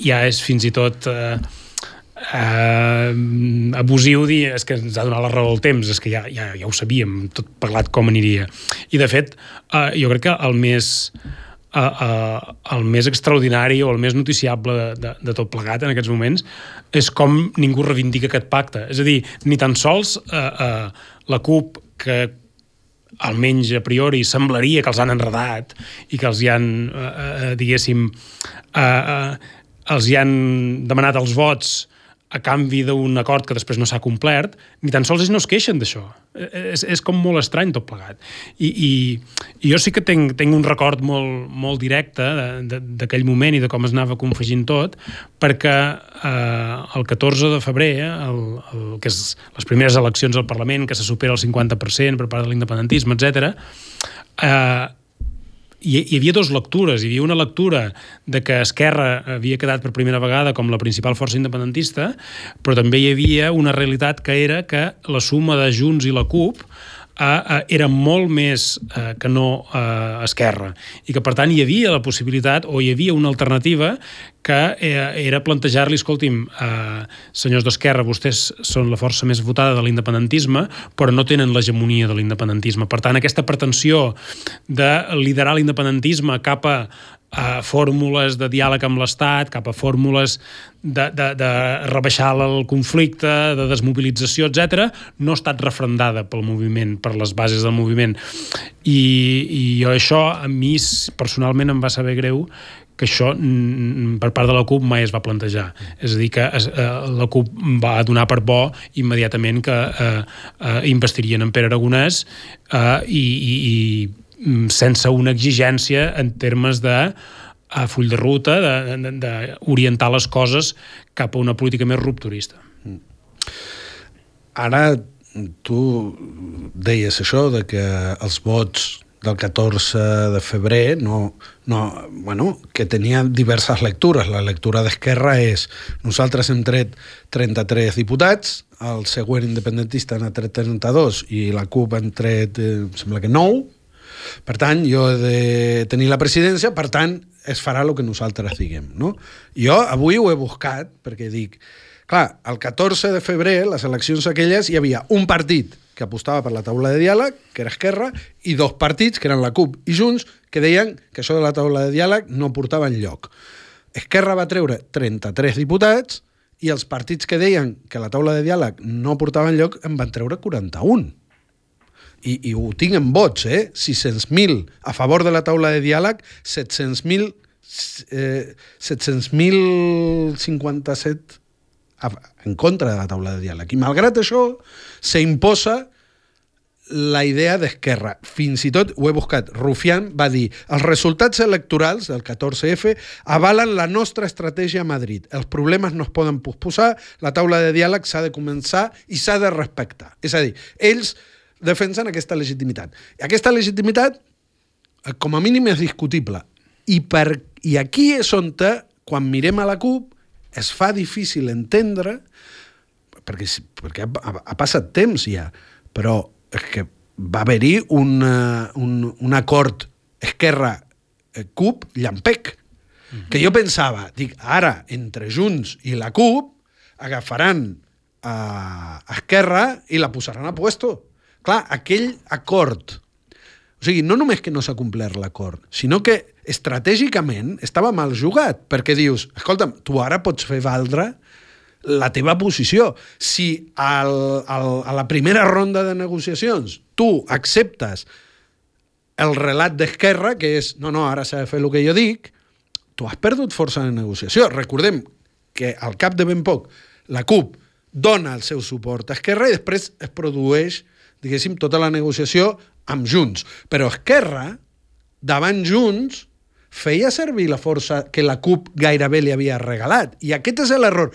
ja és fins i tot uh, uh, abusiu dir és que ens ha donat la raó del temps, és que ja, ja, ja ho sabíem, tot parlat com aniria. I de fet, uh, jo crec que el més uh, uh, el més extraordinari o el més noticiable de, de, de tot plegat en aquests moments és com ningú reivindica aquest pacte. És a dir, ni tan sols uh, uh, la CUP, que almenys a priori semblaria que els han enredat i que els hi han, eh, eh, diguéssim, eh, eh, els hi han demanat els vots a canvi d'un acord que després no s'ha complert, ni tan sols ells no es queixen d'això. És, és com molt estrany tot plegat. I, i, i jo sí que tinc, tinc un record molt, molt directe d'aquell moment i de com es anava confegint tot, perquè eh, el 14 de febrer, el, el, que és les primeres eleccions al Parlament, que se supera el 50% per part de l'independentisme, etc. eh, hi, hi havia dues lectures. Hi havia una lectura de que Esquerra havia quedat per primera vegada com la principal força independentista, però també hi havia una realitat que era que la suma de Junts i la CUP eh, era molt més eh, que no eh, Esquerra i que per tant hi havia la possibilitat o hi havia una alternativa que eh, era plantejar-li, escolti'm, eh, senyors d'Esquerra, vostès són la força més votada de l'independentisme, però no tenen l'hegemonia de l'independentisme. Per tant, aquesta pretensió de liderar l'independentisme cap a a fórmules de diàleg amb l'Estat, cap a fórmules de, de, de rebaixar el conflicte, de desmobilització, etc, no ha estat refrendada pel moviment, per les bases del moviment. I, i jo això, a mi, personalment, em va saber greu que això per part de la CUP mai es va plantejar. És a dir, que es, eh, la CUP va donar per bo immediatament que eh, eh, investirien en Pere Aragonès eh, i, i, i Mm, sense una exigència en termes de a full de ruta, d'orientar les coses cap a una política més rupturista. Ara tu deies això de que els vots del 14 de febrer no, no, bueno, que tenia diverses lectures. La lectura d'Esquerra és nosaltres hem tret 33 diputats, el següent independentista n'ha tret 32 i la CUP han tret, eh, sembla que 9, per tant, jo he de tenir la presidència, per tant, es farà el que nosaltres diguem. No? Jo avui ho he buscat, perquè dic, clar, el 14 de febrer, les eleccions aquelles, hi havia un partit que apostava per la taula de diàleg, que era Esquerra, i dos partits, que eren la CUP i Junts, que deien que això de la taula de diàleg no portava lloc. Esquerra va treure 33 diputats i els partits que deien que la taula de diàleg no portava lloc en van treure 41 i, i ho tinc en vots, eh? 600.000 a favor de la taula de diàleg, 700.000 eh, 700.057 en contra de la taula de diàleg. I malgrat això, s'imposa la idea d'Esquerra. Fins i tot, ho he buscat, Rufián va dir els resultats electorals del 14F avalen la nostra estratègia a Madrid. Els problemes no es poden posposar, la taula de diàleg s'ha de començar i s'ha de respectar. És a dir, ells defensen aquesta legitimitat. I aquesta legitimitat, eh, com a mínim, és discutible. I, per, i aquí és on, te, quan mirem a la CUP, es fa difícil entendre, perquè, perquè ha, ha passat temps ja, però és que va haver-hi un, un, un acord Esquerra-CUP eh, mm -hmm. que jo pensava, dic, ara, entre Junts i la CUP, agafaran a Esquerra i la posaran a puesto Clar, aquell acord, o sigui, no només que no s'ha complert l'acord, sinó que estratègicament estava mal jugat, perquè dius, escolta'm, tu ara pots fer valdre la teva posició. Si al, al, a la primera ronda de negociacions tu acceptes el relat d'Esquerra, que és, no, no, ara s'ha de fer el que jo dic, tu has perdut força en negociació. Recordem que al cap de ben poc la CUP dona el seu suport a Esquerra i després es produeix, diguéssim, tota la negociació amb Junts. Però Esquerra, davant Junts, feia servir la força que la CUP gairebé li havia regalat. I aquest és l'error.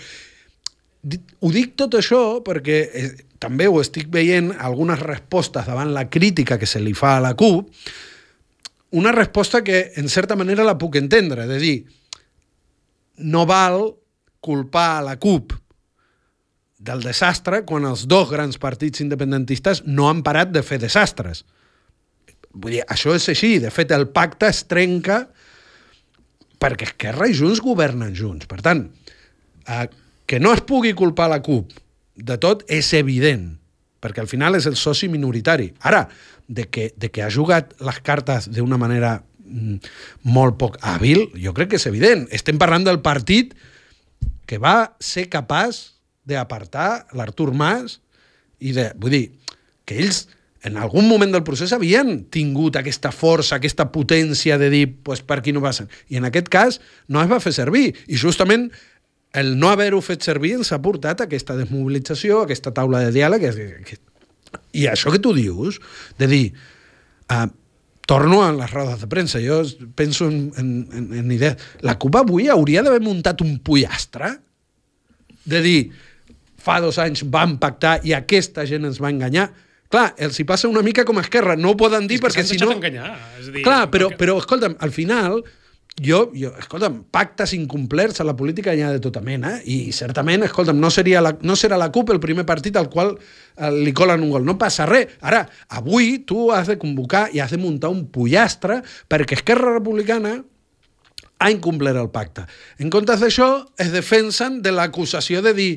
Ho dic tot això perquè eh, també ho estic veient algunes respostes davant la crítica que se li fa a la CUP, una resposta que en certa manera la puc entendre, de dir, no val culpar a la CUP del desastre quan els dos grans partits independentistes no han parat de fer desastres. Vull dir, això és així. De fet, el pacte es trenca perquè Esquerra i Junts governen junts. Per tant, eh, que no es pugui culpar la CUP de tot és evident, perquè al final és el soci minoritari. Ara, de que, de que ha jugat les cartes d'una manera mm, molt poc hàbil, jo crec que és evident. Estem parlant del partit que va ser capaç d'apartar l'Artur Mas i de... Vull dir, que ells en algun moment del procés havien tingut aquesta força, aquesta potència de dir pues, per aquí no passen. I en aquest cas no es va fer servir. I justament el no haver-ho fet servir ens ha portat aquesta desmobilització, aquesta taula de diàleg. Que, que, I això que tu dius, de dir, uh, torno a les rodes de premsa, jo penso en, en, en, en idees. La CUP avui hauria d'haver muntat un pollastre de dir, fa dos anys vam pactar i aquesta gent ens va enganyar. Clar, els hi passa una mica com a Esquerra, no ho poden dir és perquè si no... enganyar. És dir, Clar, però, però escolta'm, al final, jo, jo, escolta'm, pactes incomplerts a la política hi ha de tota mena, i certament, escolta'm, no, seria la, no serà la CUP el primer partit al qual eh, li colen un gol. No passa res. Ara, avui tu has de convocar i has de muntar un pollastre perquè Esquerra Republicana ha incomplert el pacte. En comptes d'això, es defensen de l'acusació de dir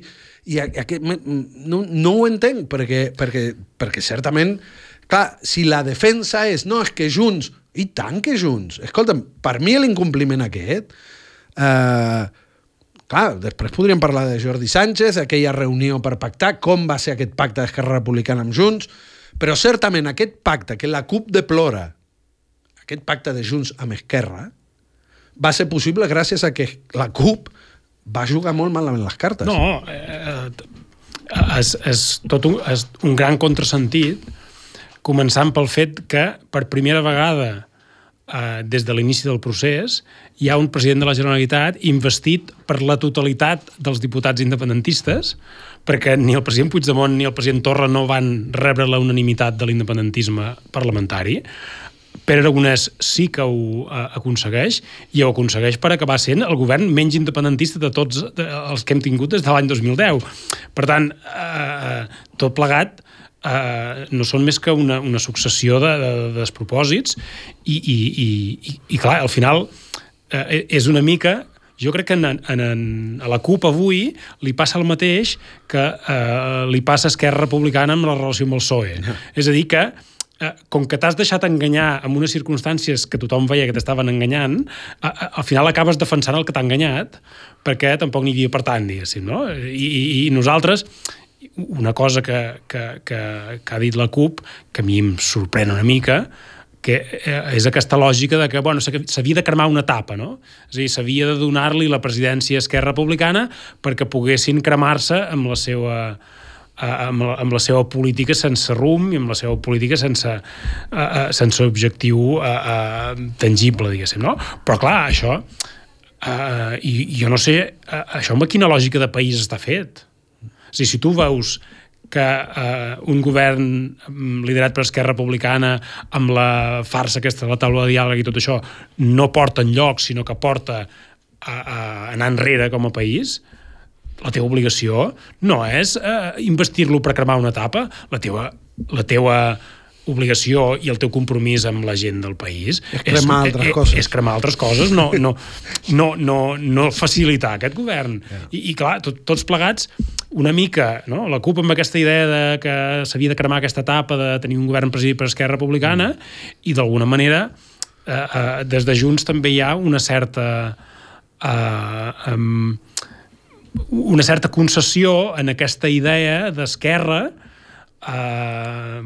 i aquest, no, no ho entenc, perquè, perquè, perquè certament, clar, si la defensa és no, és que Junts, i tant que Junts, escolta'm, per mi l'incompliment aquest, eh, clar, després podríem parlar de Jordi Sánchez, aquella reunió per pactar, com va ser aquest pacte d'Esquerra Republicana amb Junts, però certament aquest pacte que la CUP deplora, aquest pacte de Junts amb Esquerra, va ser possible gràcies a que la CUP va jugar molt malament les cartes. No, eh, és, és tot un, és un gran contrasentit, començant pel fet que per primera vegada eh, des de l'inici del procés hi ha un president de la Generalitat investit per la totalitat dels diputats independentistes, perquè ni el president Puigdemont ni el president Torra no van rebre la unanimitat de l'independentisme parlamentari. Pere Aragonès sí que ho eh, aconsegueix i ho aconsegueix per acabar sent el govern menys independentista de tots els que hem tingut des de l'any 2010. Per tant, eh, tot plegat eh, no són més que una, una successió de, de, de despropòsits i, i, i, i, i clar, al final eh, és una mica jo crec que en, en, en, a la CUP avui li passa el mateix que eh, li passa a Esquerra Republicana amb la relació amb el PSOE. No. És a dir, que eh, com que t'has deixat enganyar en unes circumstàncies que tothom veia que t'estaven enganyant, eh, eh, al final acabes defensant el que t'ha enganyat, perquè tampoc n'hi havia per tant, diguéssim, no? I, i, i nosaltres, una cosa que, que, que, que ha dit la CUP, que a mi em sorprèn una mica, que és aquesta lògica de que bueno, s'havia de cremar una etapa, no? És a dir, s'havia de donar-li la presidència a Esquerra Republicana perquè poguessin cremar-se amb la seva amb, la, amb la seva política sense rum i amb la seva política sense, uh, uh, sense objectiu uh, uh, tangible, diguéssim, no? Però clar, això, uh, i, jo no sé, uh, això amb quina lògica de país està fet? A dir, si tu veus que uh, un govern liderat per Esquerra Republicana amb la farsa aquesta de la taula de diàleg i tot això no porta enlloc, sinó que porta a, a anar enrere com a país, la teva obligació no és eh, investir-lo per cremar una etapa, la teva, la teva obligació i el teu compromís amb la gent del país és cremar és, altres és, coses. És cremar altres coses, no, no, no, no, no facilitar aquest govern. Yeah. I, I clar, tot, tots plegats, una mica, no? la CUP amb aquesta idea de que s'havia de cremar aquesta etapa de tenir un govern presidit per Esquerra Republicana mm. i d'alguna manera eh, eh, des de Junts també hi ha una certa eh, um, una certa concessió en aquesta idea d'esquerra eh,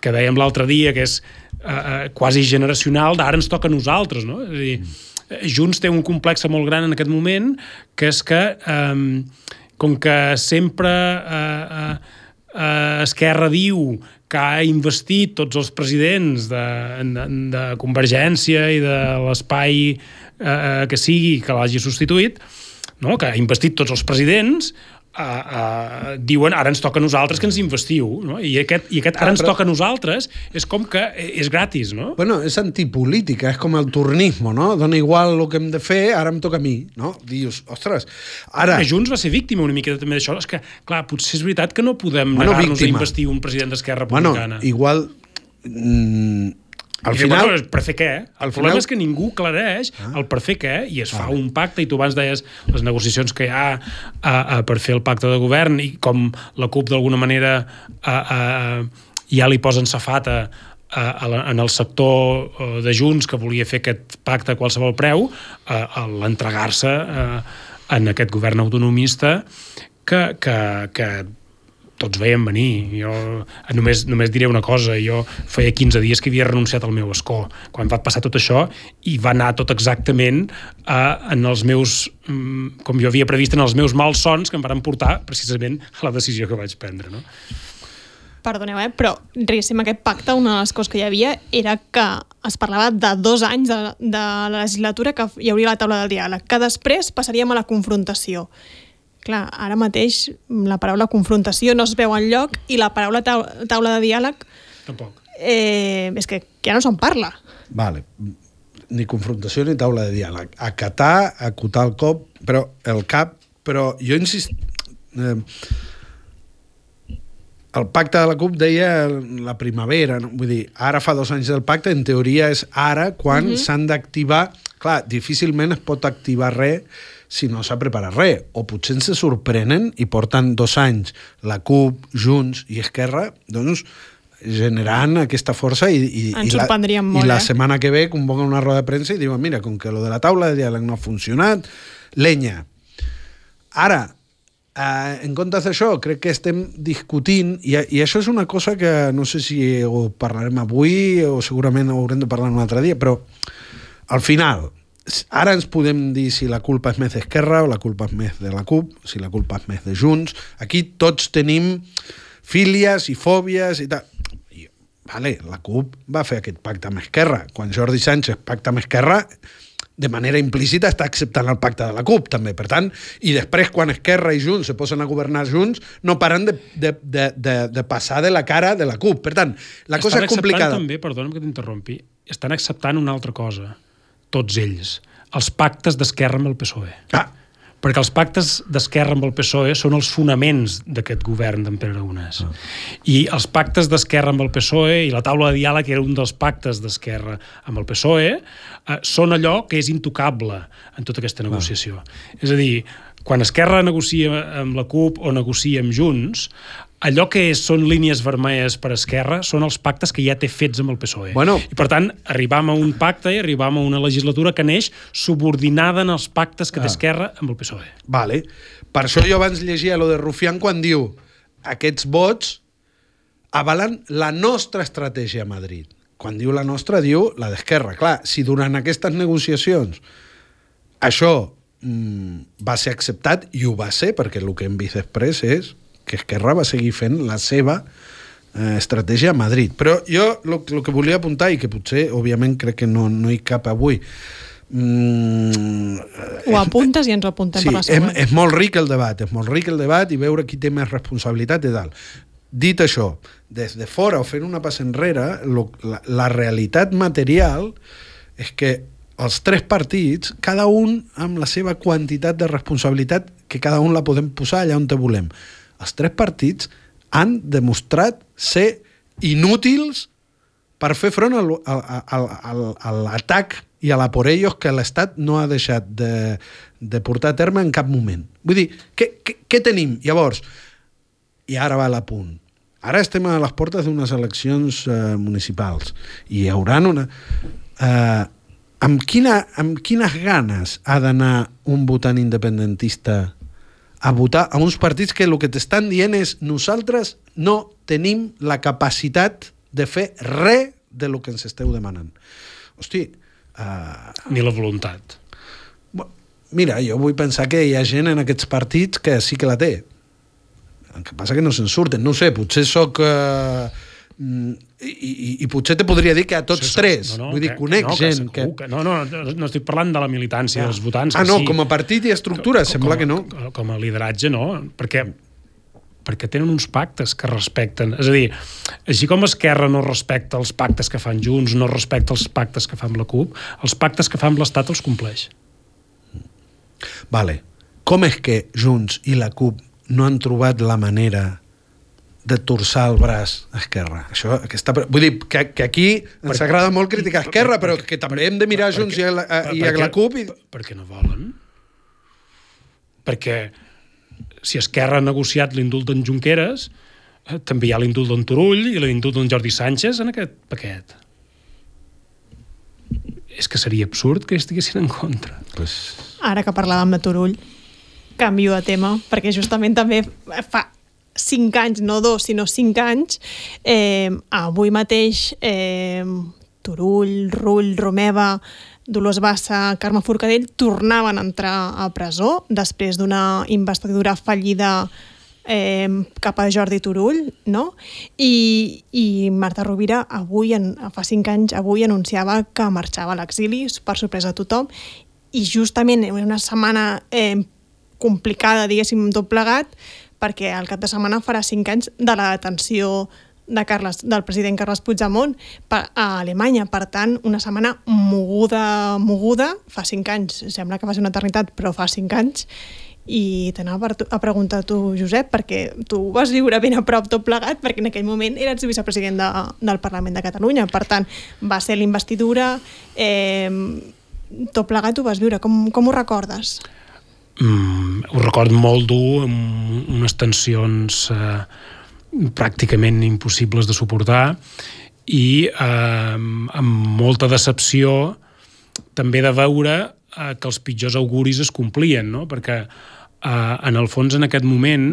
que dèiem l'altre dia, que és eh, eh quasi generacional, d'ara ens toca a nosaltres, no? És a dir, Junts té un complex molt gran en aquest moment, que és que, eh, com que sempre eh, eh, eh, Esquerra diu que ha investit tots els presidents de, de, de Convergència i de l'espai eh, que sigui que l'hagi substituït, no? que ha investit tots els presidents, uh, uh, diuen ara ens toca a nosaltres que ens investiu no? I, aquest, i aquest ara ens toca a nosaltres és com que és gratis no? Bueno, és antipolítica, és com el turnismo, no? Dona igual el que hem de fer, ara em toca a mi, no? Dius, ostres, ara... Que Junts va ser víctima una miqueta també d'això, és que, clar, potser és veritat que no podem Bueno, negar-nos a investir un president d'Esquerra Bueno, Republicana. igual... Mm, al final... Bueno, per fer què? El al problema final- és que ningú clareix ah. el per fer què i es fa un pacte i tu abans deies les negociacions que hi ha a, a, per fer el pacte de govern i com la CUP d'alguna manera a, a, ja li posen safata a, a, la- en el sector eh, de Junts que volia fer aquest pacte a qualsevol preu a, a l'entregar-se en aquest govern autonomista que, que, que tots veiem venir. Jo només, només diré una cosa, jo feia 15 dies que havia renunciat al meu escó, quan va passar tot això, i va anar tot exactament a, en els meus, mm, com jo havia previst, en els meus malsons que em van portar precisament a la decisió que vaig prendre. No? Perdoneu, eh? però diguéssim, aquest pacte, una de les coses que hi havia era que es parlava de dos anys de, de la legislatura que hi hauria la taula del diàleg, que després passaríem a la confrontació. Clar, ara mateix la paraula confrontació no es veu en lloc i la paraula tau taula de diàleg Tampoc. eh, és que ja no se'n parla. Vale. Ni confrontació ni taula de diàleg. Acatar, acotar el cop, però el cap, però jo insist... Eh, el pacte de la CUP deia la primavera, no? vull dir, ara fa dos anys del pacte, en teoria és ara quan mm -hmm. s'han d'activar... Clar, difícilment es pot activar res si no s'ha preparat res. O potser ens se sorprenen i porten dos anys la CUP, Junts i Esquerra, doncs generant aquesta força i, i, i, la, molt, i la eh? setmana que ve convoquen una roda de premsa i diuen mira, com que lo de la taula de diàleg no ha funcionat, lenya. Ara, eh, en comptes d'això, crec que estem discutint, i, i això és una cosa que no sé si ho parlarem avui o segurament ho haurem de parlar un altre dia, però al final, ara ens podem dir si la culpa és més d'Esquerra o la culpa és més de la CUP, si la culpa és més de Junts. Aquí tots tenim fílies i fòbies i tal. I, vale, la CUP va fer aquest pacte amb Esquerra. Quan Jordi Sánchez pacta amb Esquerra, de manera implícita està acceptant el pacte de la CUP, també. Per tant, i després, quan Esquerra i Junts se posen a governar junts, no paren de, de, de, de, de passar de la cara de la CUP. Per tant, la cosa estan és complicada. acceptant també, perdona'm que t'interrompi, estan acceptant una altra cosa, tots ells, els pactes d'Esquerra amb el PSOE. Ah, perquè els pactes d'Esquerra amb el PSOE són els fonaments d'aquest govern d'en Pere Aragonès. Ah. I els pactes d'Esquerra amb el PSOE i la taula de diàleg era un dels pactes d'Esquerra amb el PSOE, eh, són allò que és intocable en tota aquesta negociació. És a dir, quan Esquerra negocia amb la CUP o negocia amb Junts, allò que són línies vermelles per Esquerra són els pactes que ja té fets amb el PSOE. Bueno. I per tant, arribam a un pacte i arribam a una legislatura que neix subordinada en els pactes que té Esquerra amb el PSOE. Vale. Per això jo abans llegia lo de Rufián quan diu aquests vots avalen la nostra estratègia a Madrid. Quan diu la nostra, diu la d'Esquerra. Clar, si durant aquestes negociacions això mm, va ser acceptat, i ho va ser, perquè el que hem vist després és que Esquerra va seguir fent la seva eh, estratègia a Madrid. Però jo el que volia apuntar, i que potser, òbviament, crec que no, no hi cap avui, mm, Ho apuntes i ens ho apuntem Sí, per la és, següent. és molt ric el debat, és molt ric el debat i veure qui té més responsabilitat i tal. Dit això, des de fora o fent una passa enrere, lo, la, la realitat material és que els tres partits, cada un amb la seva quantitat de responsabilitat, que cada un la podem posar allà on te volem. Els tres partits han demostrat ser inútils per fer front a l'atac i a la por ellos que l'Estat no ha deixat de, de portar a terme en cap moment. Vull dir, què, què, què tenim? Llavors, i ara va l'apunt. Ara estem a les portes d'unes eleccions eh, municipals i hi haurà una... Eh, amb, quina, amb quines ganes ha d'anar un votant independentista a votar a uns partits que el que t'estan dient és nosaltres no tenim la capacitat de fer res de lo que ens esteu demanant. Hosti, Uh, Ni la voluntat. mira, jo vull pensar que hi ha gent en aquests partits que sí que la té. El que passa que no se'n surten. No sé, potser sóc... Uh, i, i, i potser te podria dir que a tots Sí, sí. tres. No, no, Vull dir, que- conec que no, gent que... segur Que... No, no, no, no estic parlant de la militància, Ah. dels votants. Ah, no, sí. com a partit i estructura, sembla com, que no. Com, com a lideratge, no, perquè perquè tenen uns pactes que respecten. És a dir, així com Esquerra no respecta els pactes que fan Junts, no respecta els pactes que fa amb la CUP, els pactes que fa amb l'Estat els compleix. Vale. Com és que Junts i la CUP no han trobat la manera de torçar el braç a Esquerra? Això, aquesta, vull dir, que, que aquí ens agrada molt criticar Esquerra, però que també hem de mirar Junts i a a, i a la CUP i... Per, perquè no volen. Perquè si Esquerra ha negociat l'indult d'en Junqueras, eh, també hi ha l'indult d'en Turull i l'indult d'en Jordi Sánchez en aquest paquet. És que seria absurd que estiguessin en contra. Pues, Ara que parlàvem de Turull, canvio de tema, perquè justament també fa cinc anys, no dos, sinó cinc anys, eh, avui mateix eh, Turull, Rull, Romeva, Dolors Bassa, Carme Forcadell tornaven a entrar a presó després d'una investidura fallida eh, cap a Jordi Turull, no? I, i Marta Rovira avui, en, fa cinc anys, avui anunciava que marxava a l'exili per sorpresa a tothom i justament en una setmana eh, complicada, diguéssim, tot plegat, perquè al cap de setmana farà cinc anys de la detenció de Carles, del president Carles Puigdemont a Alemanya. Per tant, una setmana moguda, moguda, fa cinc anys. Sembla que va ser una eternitat, però fa cinc anys. I t'anava a preguntar a tu, Josep, perquè tu vas viure ben a prop tot plegat, perquè en aquell moment eres vicepresident de, del Parlament de Catalunya. Per tant, va ser l'investidura, eh, tot plegat ho vas viure. Com, com ho recordes? Mm, ho record molt dur, amb unes tensions eh, pràcticament impossibles de suportar i eh, amb molta decepció també de veure eh, que els pitjors auguris es complien, no? perquè eh, en el fons en aquest moment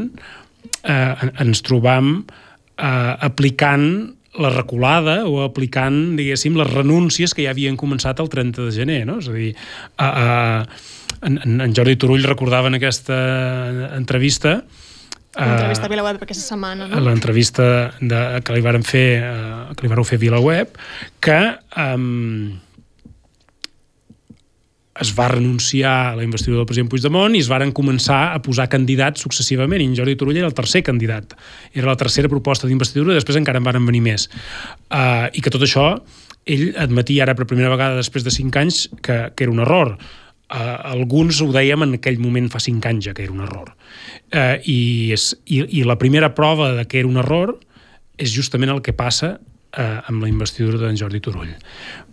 eh, ens trobam eh, aplicant la reculada o aplicant, diguéssim, les renúncies que ja havien començat el 30 de gener, no? És a dir, a, a, en, en Jordi Turull recordava en aquesta entrevista. Una entrevista eh, a Vilaweb aquesta setmana, no? l'entrevista que li varen fer eh, que li vareu fer a VilaWeb que um, es va renunciar a la investidura del president Puigdemont i es varen començar a posar candidats successivament. I en Jordi Turull era el tercer candidat. Era la tercera proposta d'investidura després encara en varen venir més. Uh, i que tot això ell admetia ara per primera vegada després de cinc anys que, que era un error uh, alguns ho dèiem en aquell moment fa cinc anys ja que era un error uh, i, és, i, i la primera prova de que era un error és justament el que passa eh, amb la investidura d'en Jordi Turull.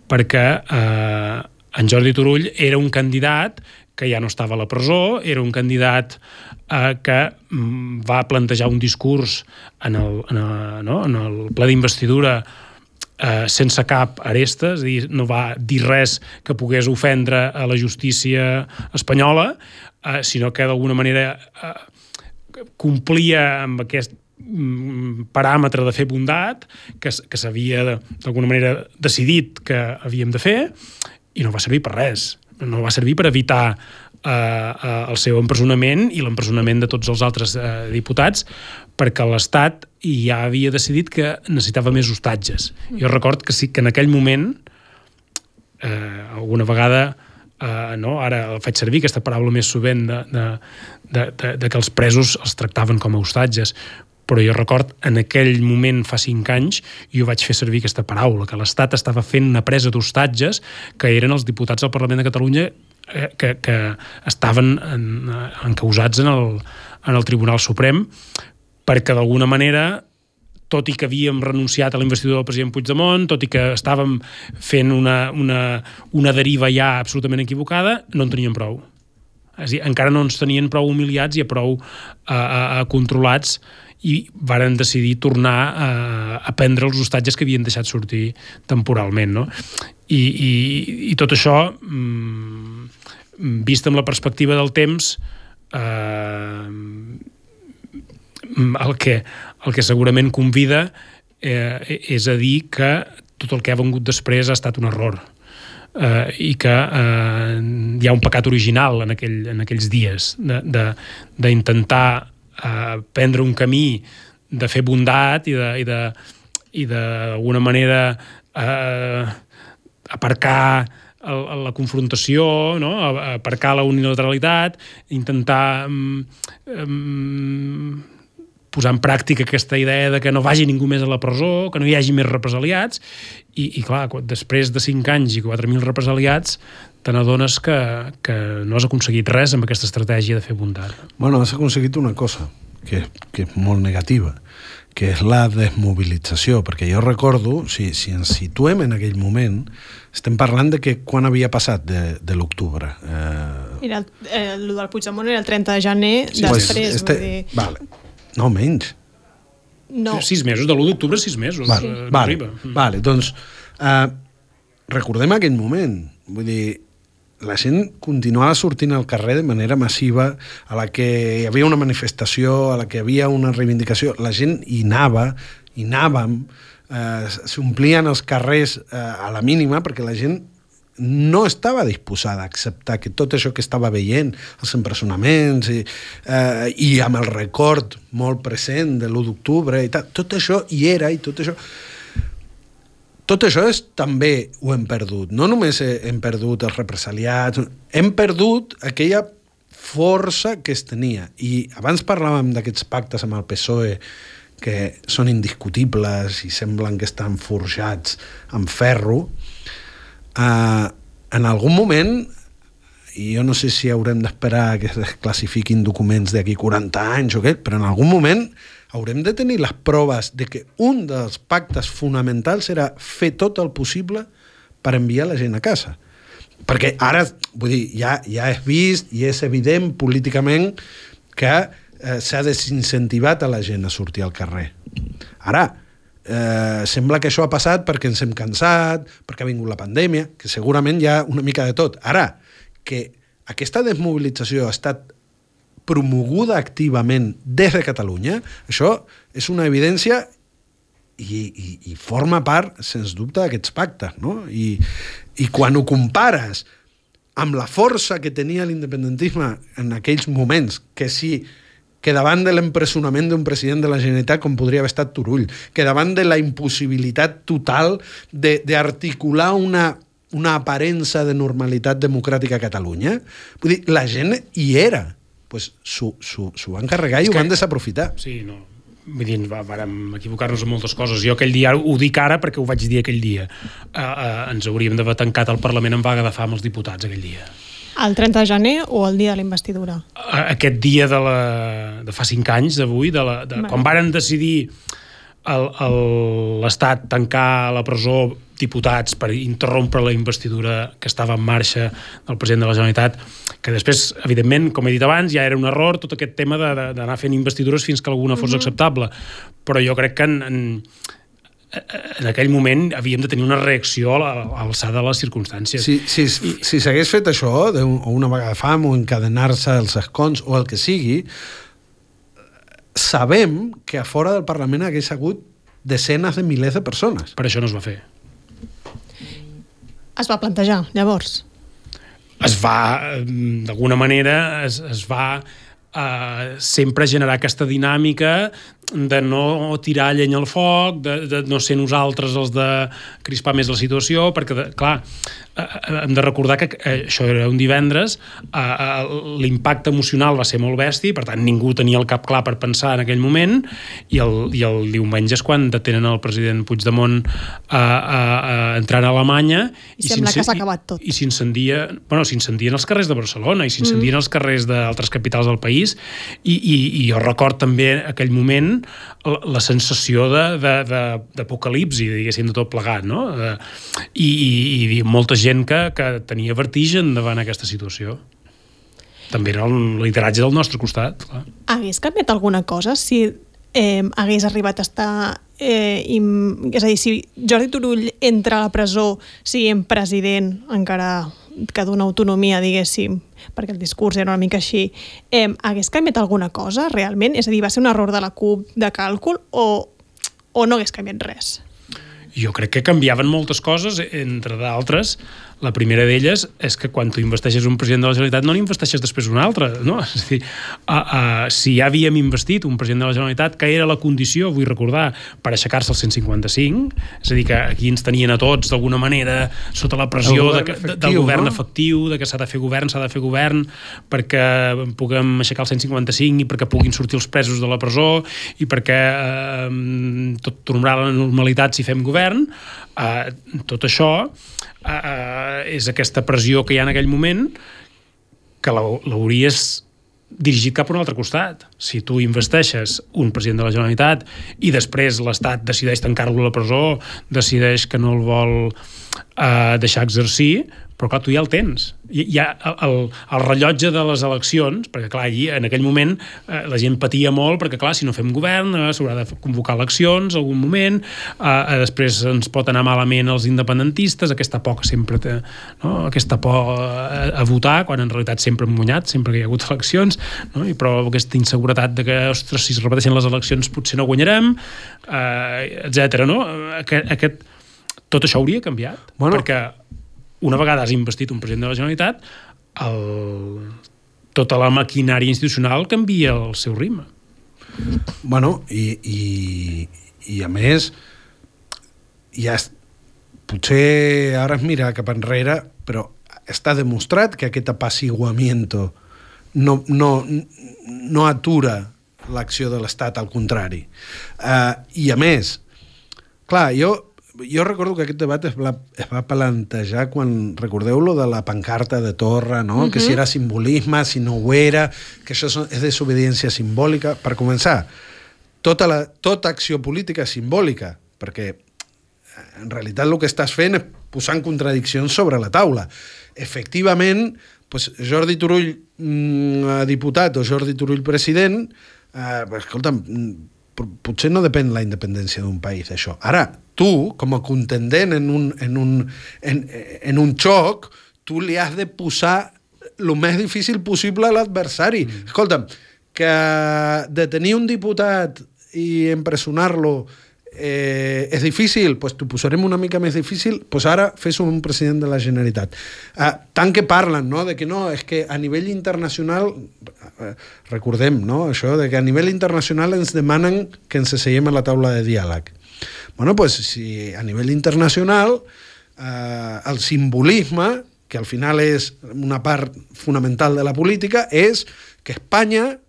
Perquè eh, en Jordi Turull era un candidat que ja no estava a la presó, era un candidat eh, que mm, va plantejar un discurs en el, en el, no? en el ple d'investidura eh, sense cap aresta, és a dir, no va dir res que pogués ofendre a la justícia espanyola, eh, sinó que d'alguna manera eh, complia amb aquest mm, paràmetre de fer bondat que, que s'havia d'alguna manera decidit que havíem de fer i no va servir per res. No va servir per evitar eh, eh, el seu empresonament i l'empresonament de tots els altres eh, diputats perquè l'Estat ja havia decidit que necessitava més hostatges. Jo record que sí que en aquell moment eh, alguna vegada eh, no? ara faig servir aquesta paraula més sovint de, de, de, de, de que els presos els tractaven com a hostatges però jo record en aquell moment fa cinc anys jo vaig fer servir aquesta paraula que l'Estat estava fent una presa d'hostatges que eren els diputats del Parlament de Catalunya eh, que, que estaven en, eh, encausats en el, en el Tribunal Suprem perquè d'alguna manera tot i que havíem renunciat a la investidura del president Puigdemont, tot i que estàvem fent una, una, una deriva ja absolutament equivocada, no en teníem prou. És a dir, encara no ens tenien prou humiliats i a prou a, a, a controlats i varen decidir tornar a, a prendre els hostatges que havien deixat sortir temporalment. No? I, i, I tot això, mm, vist amb la perspectiva del temps, eh, el que, el que segurament convida eh, és a dir que tot el que ha vengut després ha estat un error. eh, i que eh, hi ha un pecat original en, aquell, en aquells dies d'intentar eh, prendre un camí de fer bondat i de, i de, i d'alguna manera eh, aparcar la confrontació, no? aparcar la unilateralitat, intentar um, um, posar en pràctica aquesta idea de que no vagi ningú més a la presó, que no hi hagi més represaliats, i, i clar, després de 5 anys i 4.000 represaliats, te n'adones que, que no has aconseguit res amb aquesta estratègia de fer bondat. Bueno, has aconseguit una cosa, que, que és molt negativa, que és la desmobilització, perquè jo recordo, si, si ens situem en aquell moment, estem parlant de que quan havia passat de, de l'octubre? Eh... Era el, eh, el del Puigdemont era el 30 de gener, sí, després, pues este... vull dir... Vale. No, menys. No. Sis mesos, de l'1 d'octubre, sis mesos. Vale, eh, vale, mm. vale, doncs eh, recordem aquell moment. Vull dir, la gent continuava sortint al carrer de manera massiva, a la que hi havia una manifestació, a la que hi havia una reivindicació, la gent hi anava, hi anàvem, eh, s'omplien els carrers eh, a la mínima perquè la gent no estava disposada a acceptar que tot això que estava veient, els empresonaments i, eh, i amb el record molt present de l'1 d'octubre i tal, tot això hi era i tot això tot això és, també ho hem perdut. No només hem perdut els represaliats, hem perdut aquella força que es tenia. I abans parlàvem d'aquests pactes amb el PSOE que són indiscutibles i semblen que estan forjats amb ferro. Uh, en algun moment, i jo no sé si haurem d'esperar que es classifiquin documents d'aquí 40 anys o què, però en algun moment haurem de tenir les proves de que un dels pactes fonamentals era fer tot el possible per enviar la gent a casa. Perquè ara, vull dir, ja, ja és vist i és evident políticament que eh, s'ha desincentivat a la gent a sortir al carrer. Ara, eh, sembla que això ha passat perquè ens hem cansat, perquè ha vingut la pandèmia, que segurament hi ha una mica de tot. Ara, que aquesta desmobilització ha estat promoguda activament des de Catalunya, això és una evidència i, i, i forma part, sens dubte, d'aquests pactes. No? I, I quan ho compares amb la força que tenia l'independentisme en aquells moments, que sí, que davant de l'empresonament d'un president de la Generalitat com podria haver estat Turull, que davant de la impossibilitat total d'articular una, una aparença de normalitat democràtica a Catalunya, vull dir, la gent hi era pues, s'ho van carregar i ho van desaprofitar. Sí, no. Vull dir, vàrem equivocar-nos en moltes coses. Jo aquell dia, ho dic ara perquè ho vaig dir aquell dia, uh, uh, ens hauríem d'haver tancat el Parlament en vaga de fam els diputats aquell dia. El 30 de gener o el dia de la investidura? Aquest dia de, la, de fa cinc anys, d'avui, de, la, de, quan varen decidir l'Estat tancar la presó diputats per interrompre la investidura que estava en marxa del president de la Generalitat, que després, evidentment, com he dit abans, ja era un error tot aquest tema d'anar fent investidures fins que alguna fos uh -huh. acceptable. Però jo crec que en, en, en aquell moment havíem de tenir una reacció a l'alçada de les circumstàncies. Si, si, I... si s'hagués fet això, o una vegada fam, o encadenar-se els escons, o el que sigui, sabem que a fora del Parlament hagués hagut desenes de milers de persones. Per això no es va fer es va plantejar, llavors? Es va, d'alguna manera, es, es va eh, sempre generar aquesta dinàmica de no tirar llenya al foc, de, de no ser nosaltres els de crispar més la situació, perquè, de, clar, eh, eh, hem de recordar que eh, això era un divendres, l'impacte emocional va ser molt bèstia, per tant ningú tenia el cap clar per pensar en aquell moment, i el, i el diumenge és quan detenen el president Puigdemont eh, eh, entrant a Alemanya i sembla que s'ha acabat tot. I s'incendia, bueno, s'incendien els carrers de Barcelona i s'incendien mm. els carrers d'altres capitals del país i, i, i jo record també aquell moment la, la sensació d'apocalipsi, diguéssim, de tot plegat, no? De, i, i, I molta gent que, que tenia vertigen davant aquesta situació. També era el lideratge del nostre costat, clar. Hagués canviat alguna cosa si eh, hagués arribat a estar... Eh, im, és a dir, si Jordi Turull entra a la presó siguent president, encara que dona autonomia, diguéssim, perquè el discurs era una mica així, eh, hagués canviat alguna cosa realment? És a dir, va ser un error de la CUP de càlcul o, o no hagués canviat res? Jo crec que canviaven moltes coses, entre d'altres, La primera d'elles és que quan tu investeixes un president de la Generalitat no n'investeixes després un altre, no? És a dir, uh, uh, si ja havíem investit un president de la Generalitat, que era la condició, vull recordar, per aixecar-se el 155, és a dir, que aquí ens tenien a tots d'alguna manera sota la pressió govern que, de, efectiu, del govern no? efectiu, de que s'ha de fer govern, s'ha de fer govern, perquè puguem aixecar el 155 i perquè puguin sortir els presos de la presó i perquè eh, tot tornarà a la normalitat si fem govern, eh, tot això eh, eh, és aquesta pressió que hi ha en aquell moment que l'hau- l'hauries dirigit cap a un altre costat. Si tu investeixes un president de la Generalitat i després l'Estat decideix tancar-lo a la presó, decideix que no el vol eh, deixar exercir, però clar, tu ja el tens. Ha el, el, el rellotge de les eleccions, perquè clar, allí, en aquell moment eh, la gent patia molt, perquè clar, si no fem govern eh, s'haurà de convocar eleccions algun moment, eh, eh, després ens pot anar malament els independentistes, aquesta por que sempre té, no? aquesta por a, a votar, quan en realitat sempre hem guanyat, sempre que hi ha hagut eleccions, no? I però aquesta inseguretat de que, ostres, si es repeteixen les eleccions potser no guanyarem, eh, etc. no? Aquest, aquest, tot això hauria canviat, Bueno. perquè una vegada has investit un president de la Generalitat, el, tota la maquinària institucional canvia el seu ritme. Bueno, i, i, i a més, ja es, potser ara es mira cap enrere, però està demostrat que aquest apaciguamiento no, no, no atura l'acció de l'Estat, al contrari. Uh, I a més, clar, jo, jo recordo que aquest debat es va, es va plantejar quan, recordeu-lo, de la pancarta de Torra, no? Uh -huh. que si era simbolisme, si no ho era, que això és desobediència simbòlica. Per començar, tota, la, tota acció política és simbòlica, perquè eh, en realitat el que estàs fent és posar en contradiccions sobre la taula. Efectivament, doncs Jordi Turull mm, diputat o Jordi Turull president, eh, escolta'm, mm, po- potser no depèn la independència d'un país d'això. Ara, tu, com a contendent en un, en un, en, en un xoc, tu li has de posar el més difícil possible a l'adversari. Mm. Escolta'm, que detenir un diputat i empresonar-lo eh, és difícil, doncs t'ho posarem una mica més difícil, doncs ara fes un president de la Generalitat. Eh, tant que parlen, no?, de que no, és que a nivell internacional, eh, recordem, no?, això, de que a nivell internacional ens demanen que ens asseiem a la taula de diàleg. Bueno, doncs si a nivell internacional eh, el simbolisme, que al final és una part fonamental de la política, és que Espanya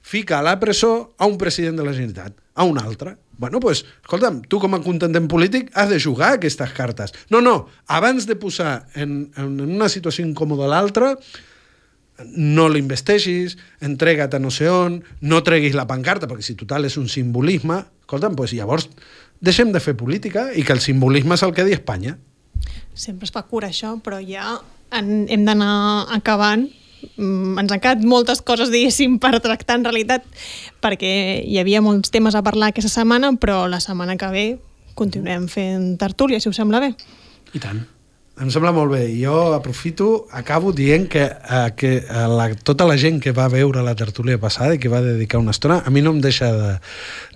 fica a la presó a un president de la Generalitat, a un altre. Bueno, doncs, escolta'm, tu com a contendent polític has de jugar aquestes cartes. No, no, abans de posar en, en una situació incòmoda l'altre, no l'investeixis, entrega't a no sé on, no treguis la pancarta, perquè si total és un simbolisme, escolta'm, doncs llavors deixem de fer política i que el simbolisme és el que di Espanya. Sempre es fa cura això, però ja en, hem d'anar acabant. Mm, ens han quedat moltes coses, diguéssim, per tractar en realitat, perquè hi havia molts temes a parlar aquesta setmana, però la setmana que ve continuem fent tertúlia, si us sembla bé. I tant. Em sembla molt bé. Jo aprofito, acabo dient que, eh, que eh, la, tota la gent que va veure la tertúlia passada i que va dedicar una estona, a mi no em deixa de-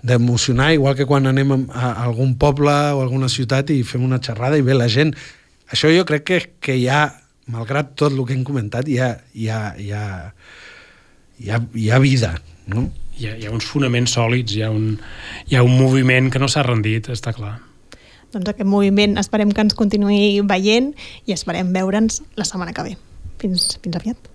d'emocionar, de, igual que quan anem a, a algun poble o alguna ciutat i fem una xerrada i ve la gent. Això jo crec que, que hi ha, malgrat tot el que hem comentat, hi ha, hi ha, hi ha, hi ha, hi ha vida, no? Hi ha, hi ha uns fonaments sòlids, hi ha un, hi ha un moviment que no s'ha rendit, està clar. Doncs aquest moviment esperem que ens continuï veient i esperem veure'ns la setmana que ve. Fins, fins aviat.